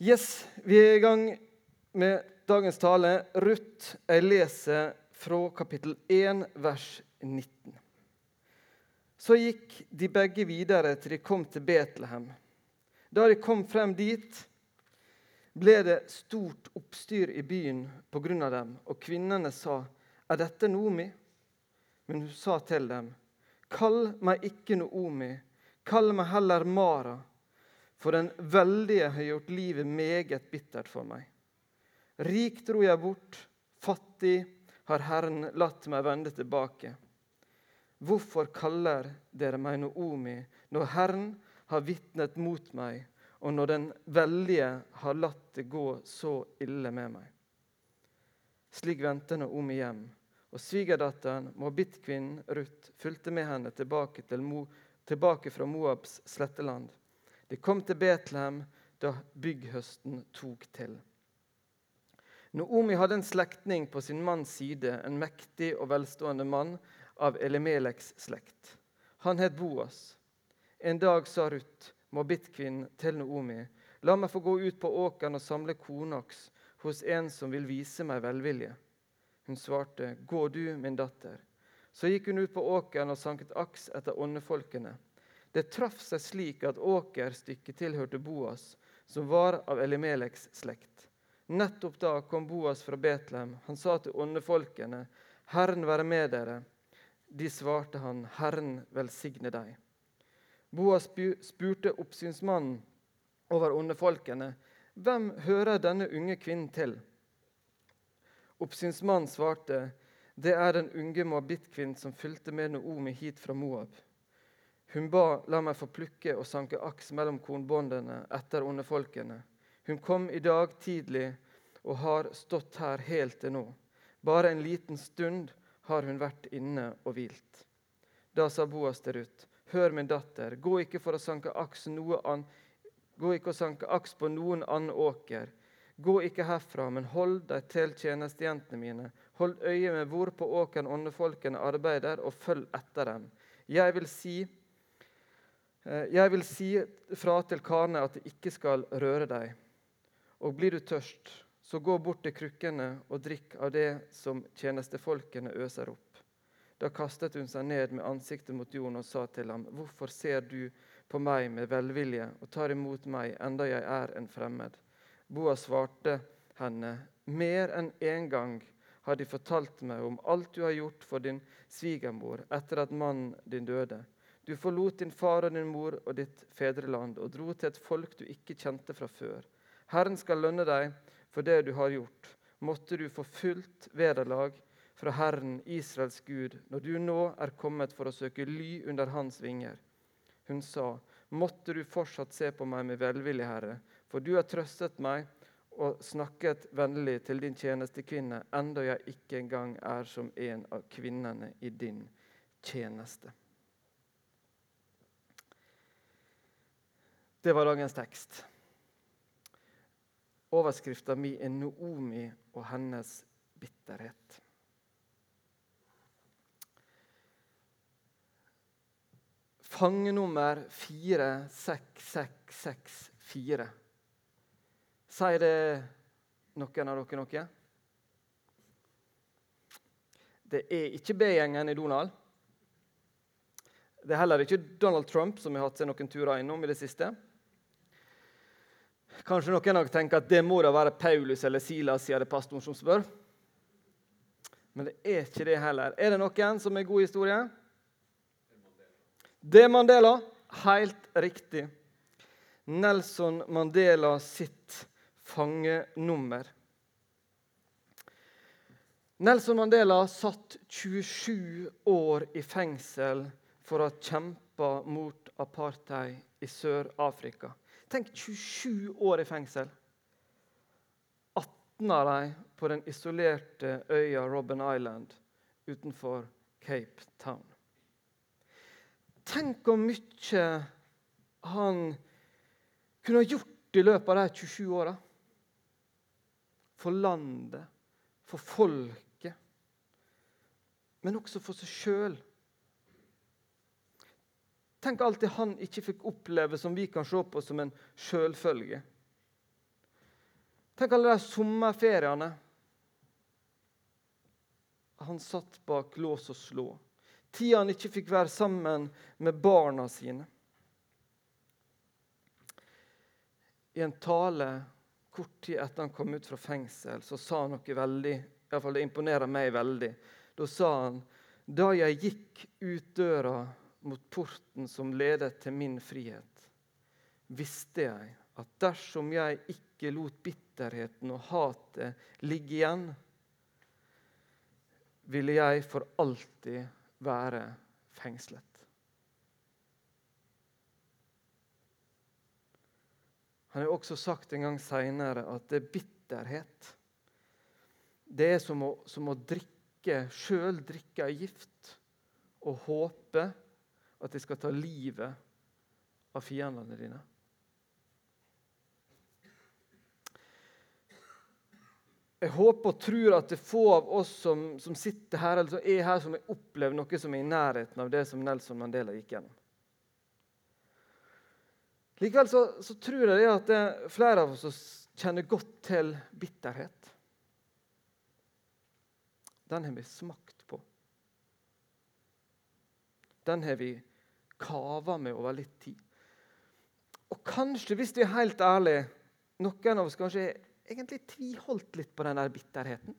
Yes, Vi er i gang med dagens tale. Ruth, jeg leser fra kapittel 1, vers 19. Så gikk de begge videre til de kom til Betlehem. Da de kom frem dit, ble det stort oppstyr i byen pga. dem, og kvinnene sa, 'Er dette Nomi?' Men hun sa til dem, 'Kall meg ikke Noomi, kall meg heller Mara.' For den veldige har gjort livet meget bittert for meg. Rik dro jeg bort, fattig har Herren latt meg vende tilbake. Hvorfor kaller dere meg Noomi når Herren har vitnet mot meg, og når den veldige har latt det gå så ille med meg? Slik vendte Noomi hjem, og svigerdatteren, moabittkvinnen Ruth, fulgte med henne tilbake, Mo, tilbake fra Moabs sletteland. De kom til Betlehem da bygghøsten tok til. Noomi hadde en slektning på sin manns side, en mektig og velstående mann av Elimeleks slekt. Han het Boas. En dag sa Ruth, moabittkvinnen, til Noomi, la meg få gå ut på åkeren og samle kornaks hos en som vil vise meg velvilje. Hun svarte, gå du, min datter. Så gikk hun ut på åkeren og sanket aks etter åndefolkene. Det traff seg slik at åkerstykket tilhørte Boas, som var av Elimeleks slekt. Nettopp da kom Boas fra Betlehem. Han sa til åndefolkene, 'Herren være med dere.' De svarte han, 'Herren velsigne deg.' Boas spurte oppsynsmannen over åndefolkene, 'Hvem hører denne unge kvinnen til?' Oppsynsmannen svarte, 'Det er den unge moabittkvinnen som fulgte med Noomi hit fra Moab.' Hun ba la meg få plukke og sanke aks mellom kornbåndene etter ondefolkene. Hun kom i dag tidlig og har stått her helt til nå. Bare en liten stund har hun vært inne og hvilt. Da sa Boas til Ruth, hør min datter, gå ikke for å sanke aks, an, gå ikke og sanke aks på noen annen åker. Gå ikke herfra, men hold deg til tjenestejentene mine. Hold øye med hvor på åkeren åndefolkene arbeider, og følg etter dem. Jeg vil si jeg vil si fra til karene at de ikke skal røre deg. Og blir du tørst, så gå bort til krukkene og drikk av det som tjenestefolkene øser opp. Da kastet hun seg ned med ansiktet mot jorden og sa til ham, Hvorfor ser du på meg med velvilje og tar imot meg enda jeg er en fremmed? Boas svarte henne, Mer enn én en gang har de fortalt meg om alt du har gjort for din svigermor etter at mannen din døde. Du forlot din far og din mor og ditt fedreland og dro til et folk du ikke kjente fra før. Herren skal lønne deg for det du har gjort. Måtte du få fullt vederlag fra Herren, Israels Gud, når du nå er kommet for å søke ly under hans vinger. Hun sa, Måtte du fortsatt se på meg med velvilje, Herre, for du har trøstet meg og snakket vennlig til din tjenestekvinne, enda jeg ikke engang er som en av kvinnene i din tjeneste. Det var dagens tekst. Overskrifta mi er 'Noomi og hennes bitterhet'. Fangenummer 46664. Sier det noen av dere noe? Det er ikke B-gjengen i Donald. Det er heller ikke Donald Trump, som har hatt seg noen turer innom i det siste. Kanskje noen av tenker at det må da være Paulus eller Silas, sier det pastoren som spør. Men det er ikke det heller. Er det noen som er god historie? Det er Mandela. Helt riktig. Nelson Mandela sitt fangenummer. Nelson Mandela satt 27 år i fengsel for å ha kjempa mot apartheid i Sør-Afrika. Tenk 27 år i fengsel. 18 av dem på den isolerte øya Robben Island utenfor Cape Town. Tenk hvor mye han kunne ha gjort i løpet av de 27 åra. For landet, for folket, men også for seg sjøl Tenk alt det han ikke fikk oppleve, som vi kan se på som en sjølfølge. Tenk alle de sommerferiene. Han satt bak lås og slå. Tida han ikke fikk være sammen med barna sine. I en tale kort tid etter han kom ut fra fengsel, så sa han noe veldig i fall Det imponerer meg veldig. Da sa han da jeg gikk ut døra mot porten som ledet til min frihet, visste jeg at dersom jeg ikke lot bitterheten og hatet ligge igjen, ville jeg for alltid være fengslet. Han har også sagt en gang seinere at det er bitterhet. Det er som å, som å drikke sjøl drikke gift og håpe at de skal ta livet av fiendene dine. Jeg håper og tror at det er få av oss som, som sitter her eller som er her, som har opplevd noe som er i nærheten av det som Nelson Mandela gikk gjennom. Likevel så, så tror jeg at det er flere av oss kjenner godt til bitterhet. Den har vi smakt på. Den har vi kava med over litt tid. Og kanskje, hvis vi er helt ærlige, noen av oss kanskje egentlig tviholdt litt på den der bitterheten.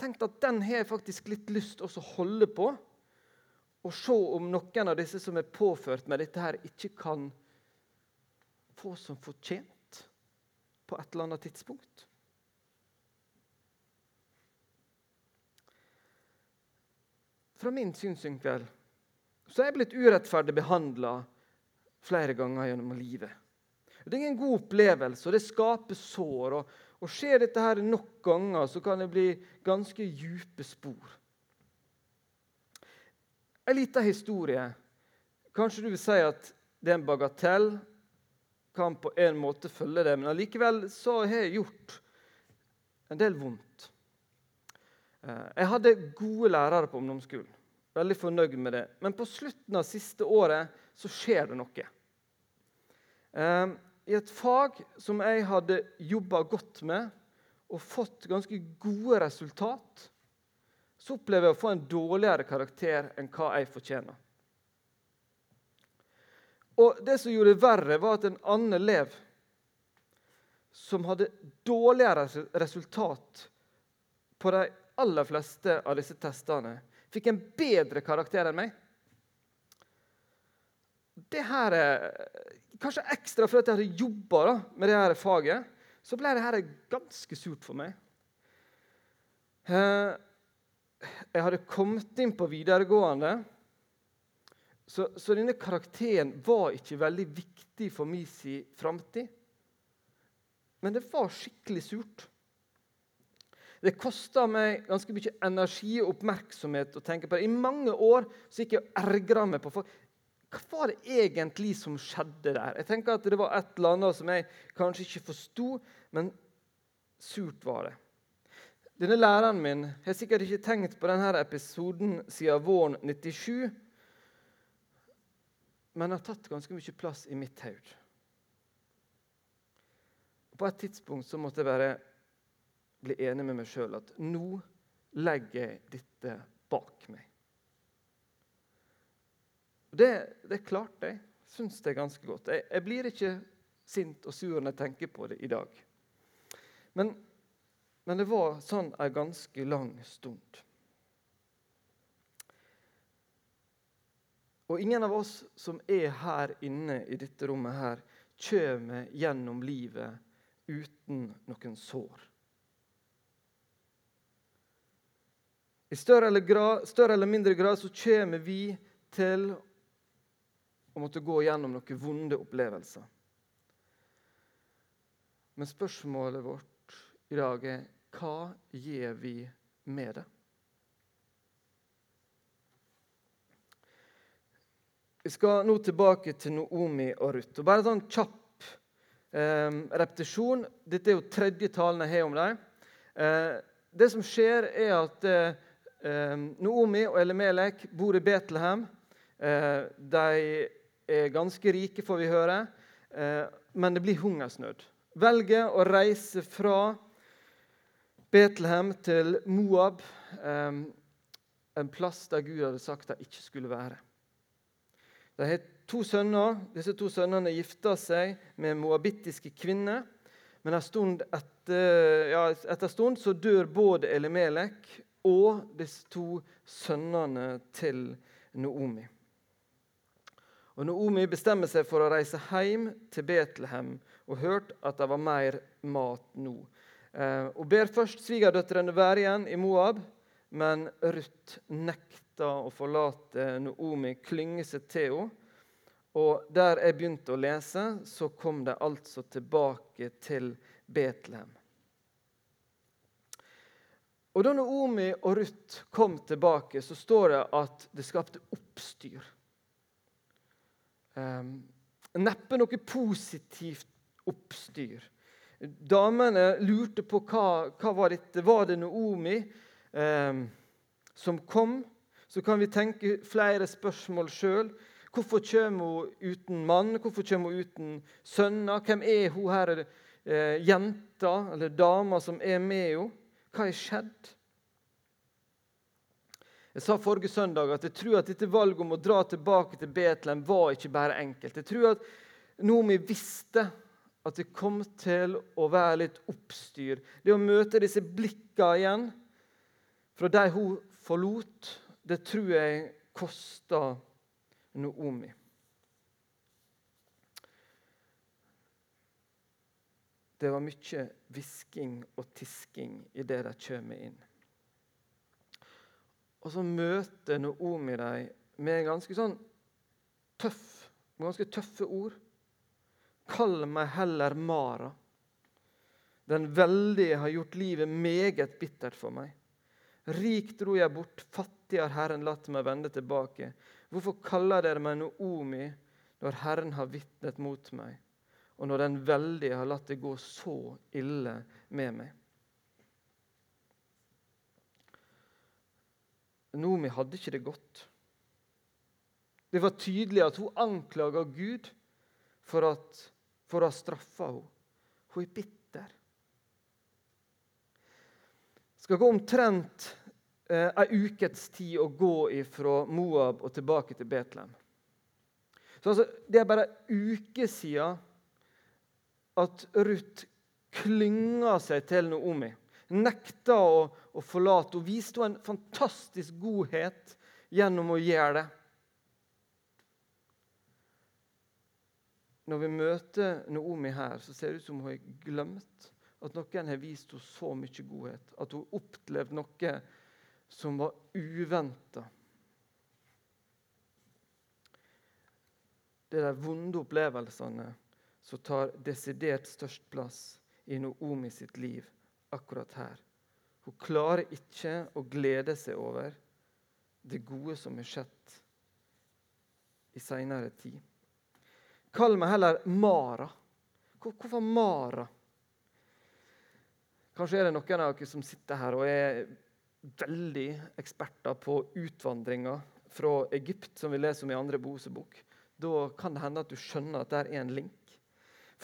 Tenkt at den har jeg faktisk litt lyst til å holde på. Og se om noen av disse som er påført med dette, her ikke kan få som fortjent på et eller annet tidspunkt. Fra min synsvinkel så er jeg blitt urettferdig behandla flere ganger gjennom livet. Det er ingen god opplevelse, og det skaper sår. Og, og Skjer dette her nok ganger, så kan det bli ganske djupe spor. En liten historie. Kanskje du vil si at det er en bagatell. Kan på en måte følge det, men allikevel så har jeg gjort en del vondt. Eh, jeg hadde gode lærere på ungdomsskolen. Veldig fornøyd med det. Men på slutten av siste året så skjer det noe. Eh, i et fag som jeg hadde jobba godt med og fått ganske gode resultat, så opplever jeg å få en dårligere karakter enn hva jeg fortjener. Og Det som gjorde det verre, var at en annen elev som hadde dårligere resultat på de aller fleste av disse testene, fikk en bedre karakter enn meg. Det her kanskje ekstra fordi jeg hadde jobba med det her faget, så ble det her ganske surt for meg. Eh, jeg hadde kommet inn på videregående, så, så denne karakteren var ikke veldig viktig for min framtid. Men det var skikkelig surt. Det kosta meg ganske mye energi og oppmerksomhet å tenke på det. I mange år så gikk jeg og ergra meg på folk. Hva var det egentlig som skjedde der? Jeg tenker at Det var et eller annet som jeg kanskje ikke forsto, men surt var det. Denne læreren min har sikkert ikke tenkt på denne episoden siden våren 97, men har tatt ganske mye plass i mitt hode. På et tidspunkt så måtte jeg bare bli enig med meg sjøl at nå legger jeg dette bak meg. Det, det klarte jeg. Syns det er ganske godt. Jeg, jeg, blir ikke sint og sur når jeg tenker på det i dag. Men, men det var sånn en ganske lang stund. Og ingen av oss som er her inne i dette rommet, her, kommer gjennom livet uten noen sår. I større eller, grad, større eller mindre grad så kommer vi til å måtte gå gjennom noen vonde opplevelser. Men spørsmålet vårt i dag er hva gjør vi med det? Vi skal nå tilbake til Noomi og Ruth. Og bare sånn kjapp eh, repetisjon. Dette er jo tredje talen jeg har om dem. Eh, det som skjer, er at eh, Noomi og Elimelek bor i Betlehem. Eh, de er ganske rike, får vi høre. Eh, men det blir hungersnød. velger å reise fra Betlehem til Moab, eh, en plass der Gud hadde sagt de ikke skulle være. De har to sønner. Disse to sønnene gifta seg med moabittiske kvinner. Men etter, ja, etter stund så dør både Elimelek og disse to sønnene til Noomi. Og Noomi bestemmer seg for å reise hjem til Betlehem og hørte at det var mer mat nå. Eh, og ber først svigerdøtrene være igjen i Moab, men Ruth nekter å forlate Noomi, klynge seg til henne. Og der jeg begynte å lese, så kom de altså tilbake til Betlehem. Og Da Naomi og Ruth kom tilbake, så står det at det skapte oppstyr. Um, neppe noe positivt oppstyr. Damene lurte på hva, hva var dette var. det Naomi um, som kom? Så kan vi tenke flere spørsmål sjøl. Hvorfor kommer hun uten mann? Hvorfor kommer hun uten sønner? Hvem er hun her, eh, jenta eller dama som er med henne? Hva har skjedd? Jeg sa forrige søndag at jeg tror at dette valget om å dra tilbake til Betlehem var ikke bare enkelt. Jeg tror at Nomi visste at det kom til å være litt oppstyr. Det å møte disse blikkene igjen fra de hun forlot, det tror jeg kosta Noomi. Det var mye hvisking og tisking i det de kommer inn. Og så møter Noomi dem med ganske sånn tøff, ganske tøffe ord. Kall meg heller Mara. Den veldige har gjort livet meget bittert for meg. Rik dro jeg bort, fattig har Herren latt meg vende tilbake. Hvorfor kaller dere meg Noomi når Herren har vitnet mot meg, og når den veldige har latt det gå så ille med meg? Nomi hadde ikke det godt. Det var tydelig at hun anklaga Gud for, at, for å ha straffa henne. Hun er bitter. Det skal gå omtrent eh, ei ukes tid å gå fra Moab og tilbake til Betlehem. Så altså, Det er bare ei uke siden at Ruth klynga seg til Naomi. nekta å, å forlate Hun Viste henne en fantastisk godhet gjennom å gjøre det. Når vi møter Naomi her, så ser det ut som hun har glemt at noen har vist henne så mye godhet. At hun har opplevd noe som var uventa. Det er de vonde opplevelsene som tar desidert størst plass i Noomi sitt liv akkurat her. Hun klarer ikke å glede seg over det gode som har skjedd i seinere tid. Kall meg heller Mara. Hvorfor Mara? Kanskje er det noen av dere som sitter her og er veldig eksperter på utvandringa fra Egypt, som vi leser om i andre Bosebok. Da kan det hende at du skjønner at det er en link.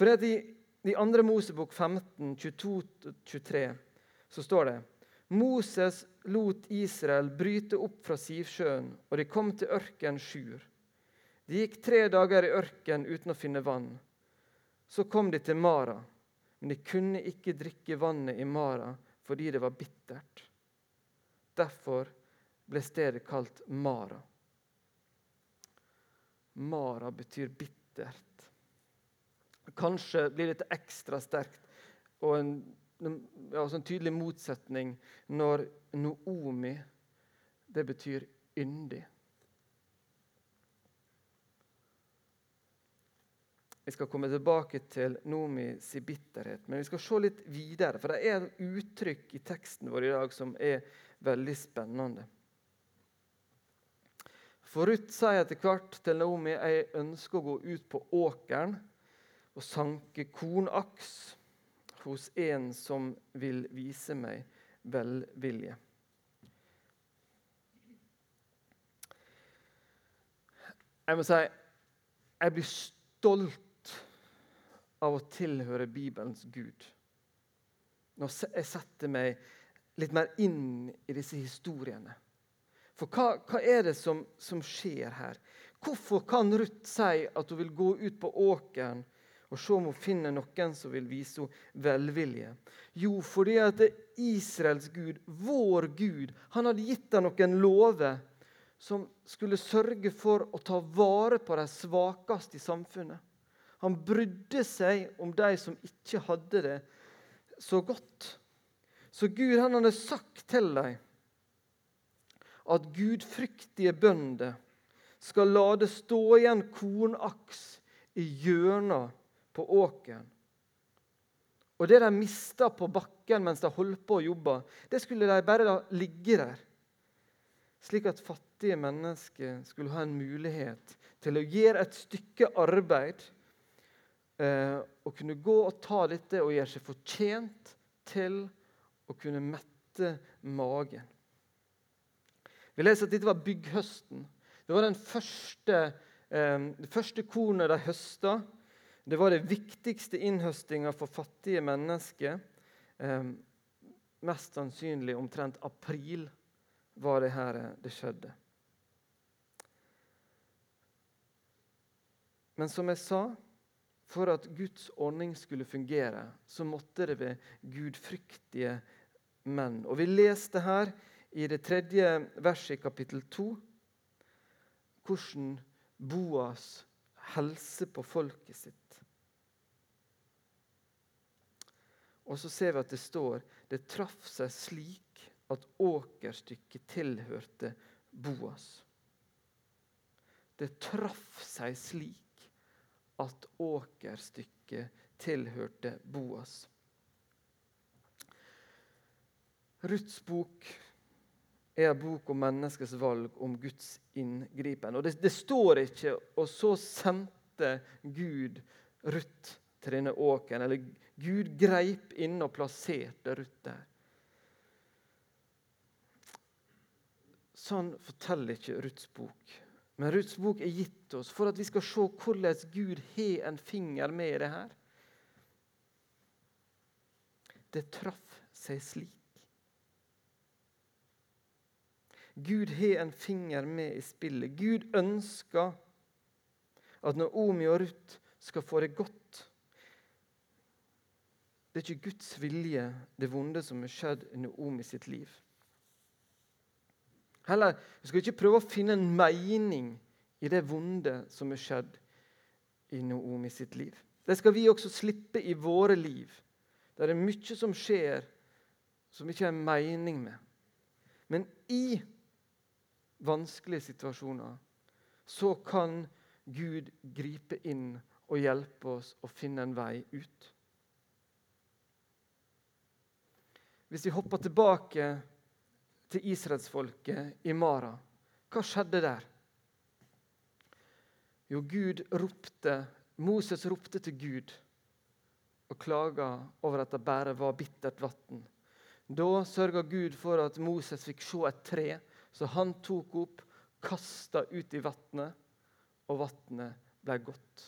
For i i andre Mosebok 15, 22-23 så står det Moses lot Israel bryte opp fra Sivsjøen, og de kom til ørken Sjur. De gikk tre dager i ørken uten å finne vann. Så kom de til Mara, men de kunne ikke drikke vannet i Mara fordi det var bittert. Derfor ble stedet kalt Mara. Mara betyr bittert. Kanskje blir dette ekstra sterkt og en, ja, en tydelig motsetning når Noomi det betyr yndig. Vi skal komme tilbake til Nomi sin bitterhet, men vi skal se litt videre. For det er uttrykk i teksten vår i dag som er veldig spennende. For Ruth sier etter hvert til Naomi jeg ønsker å gå ut på åkeren og sanke kornaks hos en som vil vise meg velvilje. Jeg må si jeg blir stolt av å tilhøre Bibelens Gud. Når jeg setter meg litt mer inn i disse historiene. For hva, hva er det som, som, skjer her? Hvorfor kan Ruth si at hun vil gå ut på åkeren og se om hun finner noen som vil vise henne velvilje? Jo, fordi at Israels Gud, vår Gud, han hadde gitt henne noen lover som skulle sørge for å ta vare på de svakeste i samfunnet. Han brydde seg om de som ikke hadde det så godt. Så Gud han hadde sagt til dem at gudfryktige bønder skal la det stå igjen kornaks i hjørnet på åkeren. Og det de mista på bakken mens de holdt på å jobbe, det skulle de bare la ligge der. Slik at fattige mennesker skulle ha en mulighet til å gjøre et stykke arbeid eh, og kunne gå og ta dette og gjøre seg fortjent til å kunne mette magen. Vi leser at dette var bygghøsten. Det var den første, eh, det første kornet de høsta. Det var det viktigste innhøstinga for fattige mennesker. Eh, mest sannsynlig omtrent april var det her det skjedde. Men som jeg sa, for at Guds ordning skulle fungere, så måtte det være gudfryktige menn. Og Vi leste her i det tredje verset i kapittel to hvordan Boas hilser på folket sitt. Og så ser vi at det står det traff seg slik at åkerstykket tilhørte Boas. Det traff seg slik at åkerstykket tilhørte Boas. Ruths bok er en bok om menneskets valg, om Guds inngripen. Og det, det, står ikke 'og så sendte Gud Ruth til denne åkeren', eller 'Gud greip inn og plasserte Ruth der'. Sånn forteller ikke Ruths bok. Men Ruths bok er gitt oss for at vi skal se hvordan Gud har en finger med i det her. Det traff seg slik. Gud har en finger med i spillet. Gud ønsker at Naomi og Ruth skal få det godt. Det er ikke Guds vilje, det vonde som har skjedd i Naomi sitt liv. Heller, Vi skal ikke prøve å finne en mening i det vonde som er skjedd i Naomi sitt liv. Det skal vi også slippe i våre liv. Det er mye som skjer som vi ikke har mening med. Men i vanskelige situasjoner så kan Gud gripe inn og hjelpe oss å finne en vei ut. Hvis vi hopper tilbake til israelsfolket i Mara. Hva skjedde der? Jo, Gud ropte, Moses ropte til Gud og klaga over at det bare var bittert vann. Da sørga Gud for at Moses fikk se et tre, så han tok opp, kasta ut i vannet, og vannet ble godt.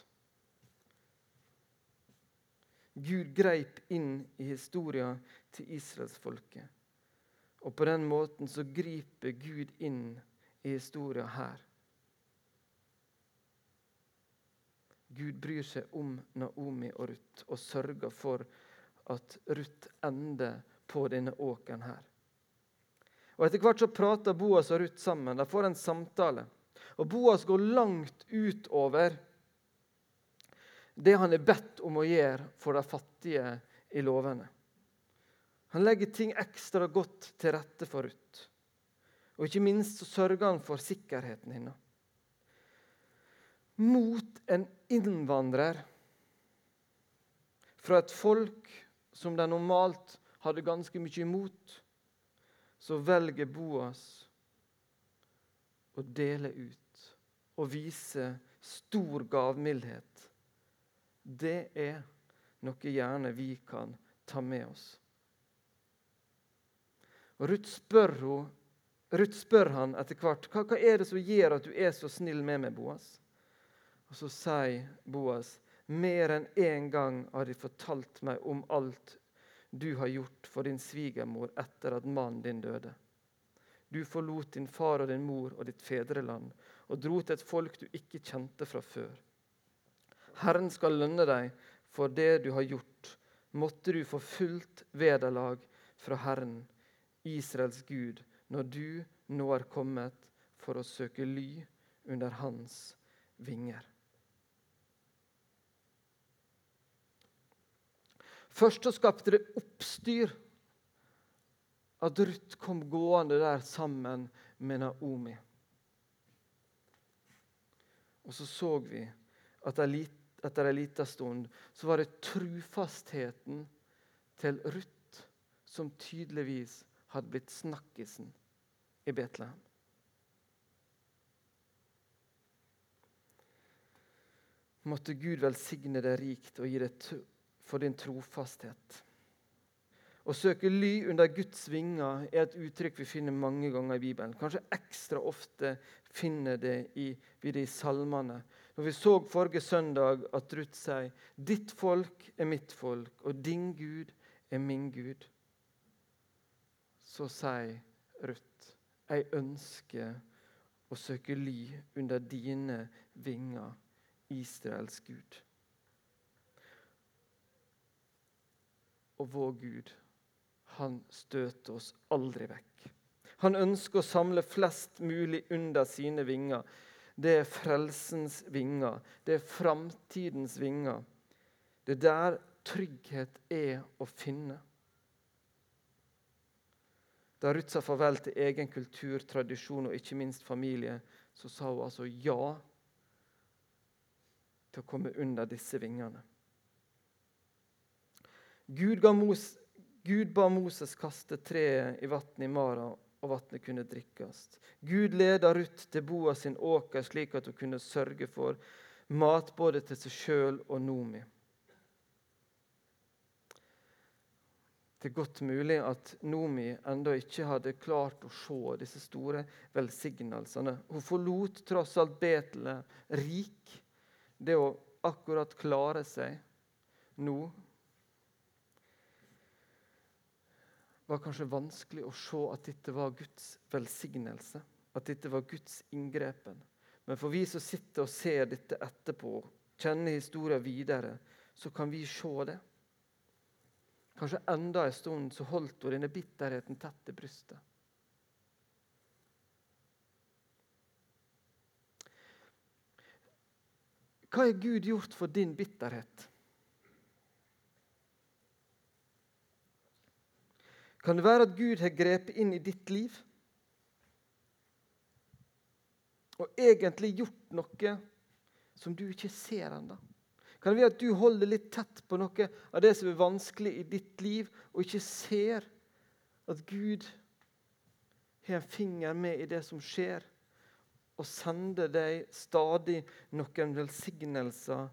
Gud greip inn i historien til israelsfolket. Og på den måten så griper Gud inn i historien her. Gud bryr seg om Naomi og Ruth og sørger for at Ruth ender på denne åkeren her. Og Etter hvert så prater Boas og Ruth sammen. De får en samtale. Og Boas går langt utover det han er bedt om å gjøre for de fattige i lovene. Han legger ting ekstra godt til rette for Ruth. Og ikke minst så sørger han for sikkerheten hennes. Mot en innvandrer fra et folk som de normalt hadde ganske mye imot, så velger Boas å dele ut og vise stor gavmildhet. Det er noe gjerne vi kan ta med oss. Og Ruth spør, hun, Ruth spør han etter hvert hva, hva er det som gjør at du er så snill med meg, Boas. Og Så sier Boas, Mer enn én gang har de fortalt meg om alt du har gjort for din svigermor etter at mannen din døde. Du forlot din far og din mor og ditt fedreland og dro til et folk du ikke kjente fra før. Herren skal lønne deg for det du har gjort. Måtte du få fullt vederlag fra Herren, Israels Gud, når du nå er kommet for å søke ly under hans vinger. Først så skapte det oppstyr at Ruth kom gående der sammen med Naomi. Og så så vi at etter en liten stund så var det trufastheten til Ruth som tydeligvis hadde blitt snakkisen i Betlehem. Måtte Gud velsigne deg rikt og gi deg for din trofasthet. Å søke ly under Guds vinger er et uttrykk vi finner mange ganger i Bibelen. Kanskje ekstra ofte finner det i, vi det i salmene. Når vi så forrige søndag at Ruth sier 'Ditt folk er mitt folk, og din Gud er min Gud', så sier Ruth 'Jeg ønsker å søke ly under dine vinger, Israels Gud'. Og vår Gud han støter oss aldri vekk. Han ønsker å samle flest mulig under sine vinger. Det er frelsens vinger. Det er framtidens vinger. Det er der trygghet er å finne. Da Ruth sa farvel til egen kultur, tradisjon og ikke minst familie, så sa hun altså ja til å komme under disse vingene. Gud ga Mos Gud ba Moses kaste treet i vannet i Mara, og vannet kunne drikkes. Gud leda Ruth til Boa sin åker, slik at hun kunne sørge for mat både til seg sjøl og Nomi. Det er godt mulig at Nomi ennå ikke hadde klart å se disse store velsignelsene. Hun forlot tross alt Betlehem rik. Det å akkurat klare seg nå var kanskje vanskelig å se at dette var Guds velsignelse, at dette var Guds inngrepen. Men for vi som sitter og ser dette etterpå, kjenner historien videre, så kan vi se det. Kanskje enda en stund så holdt hun denne bitterheten tett til brystet. Hva har Gud gjort for din bitterhet? Kan det være at Gud har grepet inn i ditt liv og egentlig gjort noe som du ikke ser ennå? Kan det være at du holder litt tett på noe av det som er vanskelig i ditt liv, og ikke ser at Gud har en finger med i det som skjer, og sender deg stadig noen velsignelser?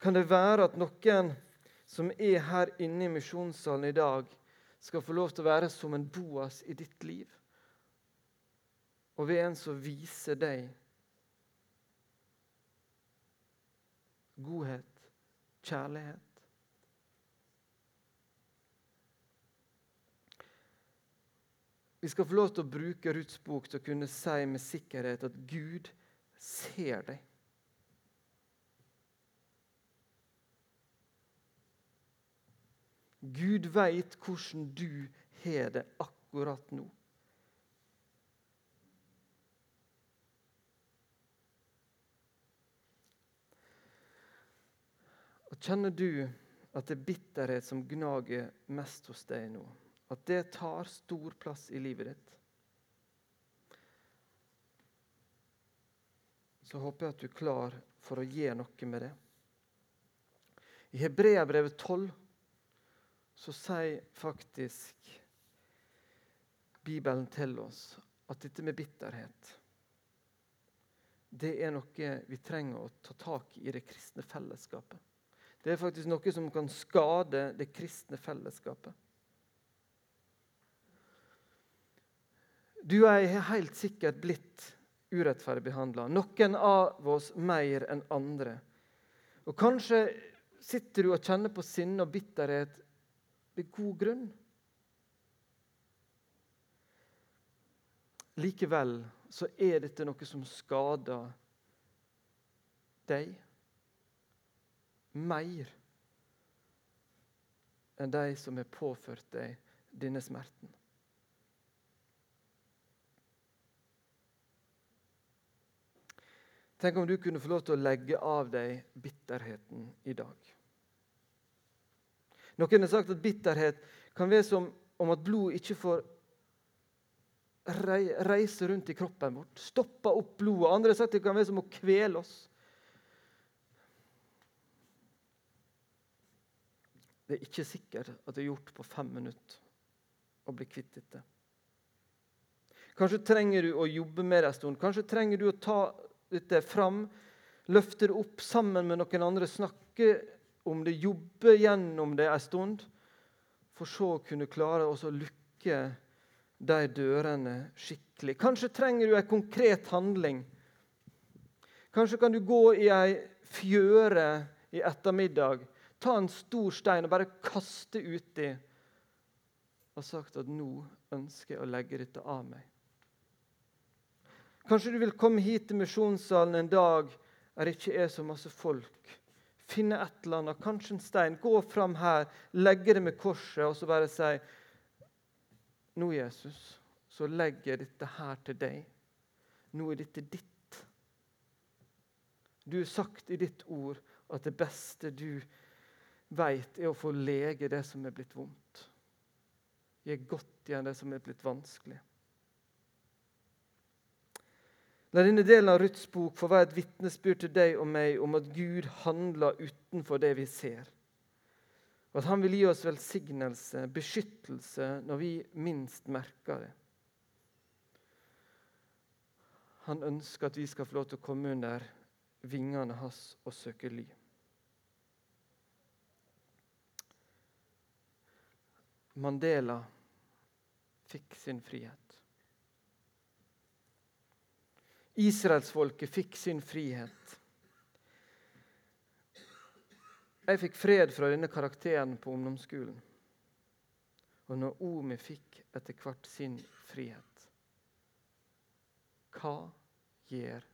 Kan det være at noen som er her inne i misjonssalen i dag, skal få lov til å være som en Boas i ditt liv. Og ved en som viser deg godhet, kjærlighet. Vi skal få lov til å bruke Ruths bok til å kunne si med sikkerhet at Gud ser deg. Gud veit hvordan du har det akkurat nå. Og Kjenner du at det er bitterhet som gnager mest hos deg nå? At det tar stor plass i livet ditt? Så håper jeg at du er klar for å gjøre noe med det. I Hebreabrevet 12 så sier faktisk Bibelen til oss at dette med bitterhet det er noe vi trenger å ta tak i det kristne fellesskapet. Det er faktisk noe som kan skade det kristne fellesskapet. Du og jeg har helt sikkert blitt urettferdig behandla. Noen av oss mer enn andre. Og Kanskje sitter du og kjenner på sinne og bitterhet ved god grunn. Likevel så er dette noe som skader deg mer enn de som har påført deg denne smerten. Tenk om du kunne få lov til å legge av deg bitterheten i dag. Noen har sagt at bitterhet kan være som om at blod ikke får reise rundt i kroppen vår. Stoppe opp blodet. Andre har sagt det kan være som å kvele oss. Det er ikke sikkert at det er gjort på fem minutter å bli kvitt dette. Kanskje trenger du å jobbe med det en stund. Kanskje trenger du å ta dette fram, løfte det opp sammen med noen andre, snakke om det, jobbe gjennom det en stund, for så å kunne klare å lukke de dørene skikkelig. Kanskje trenger du en konkret handling. Kanskje kan du gå i ei fjøre i ettermiddag, ta en stor stein og bare kaste uti og sagt at nå ønsker jeg å legge dette av meg. Kanskje du vil komme hit til misjonssalen en dag der det ikke er så masse folk finne et eller annet, kanskje en stein, gå fram her, legge det med korset og så bare si Nå, Jesus, så legger jeg dette her til deg. Nå er dette ditt. Du har sagt i ditt ord at det beste du veit, er å få lege det som er blitt vondt. Gi godt igjen det som er blitt vanskelig. La denne delen av Ruths bok få være et vitnesbyrd til deg og meg om at Gud handler utenfor det vi ser. Og at Han vil gi oss velsignelse, beskyttelse, når vi minst merker det. Han ønsker at vi skal få lov til å komme under vingene hans og søke ly. Mandela fikk sin frihet. Israelsfolket fikk sin frihet. Jeg fikk fred fra denne karakteren på ungdomsskolen. Og Naomi fikk etter hvert sin frihet. Hva gjør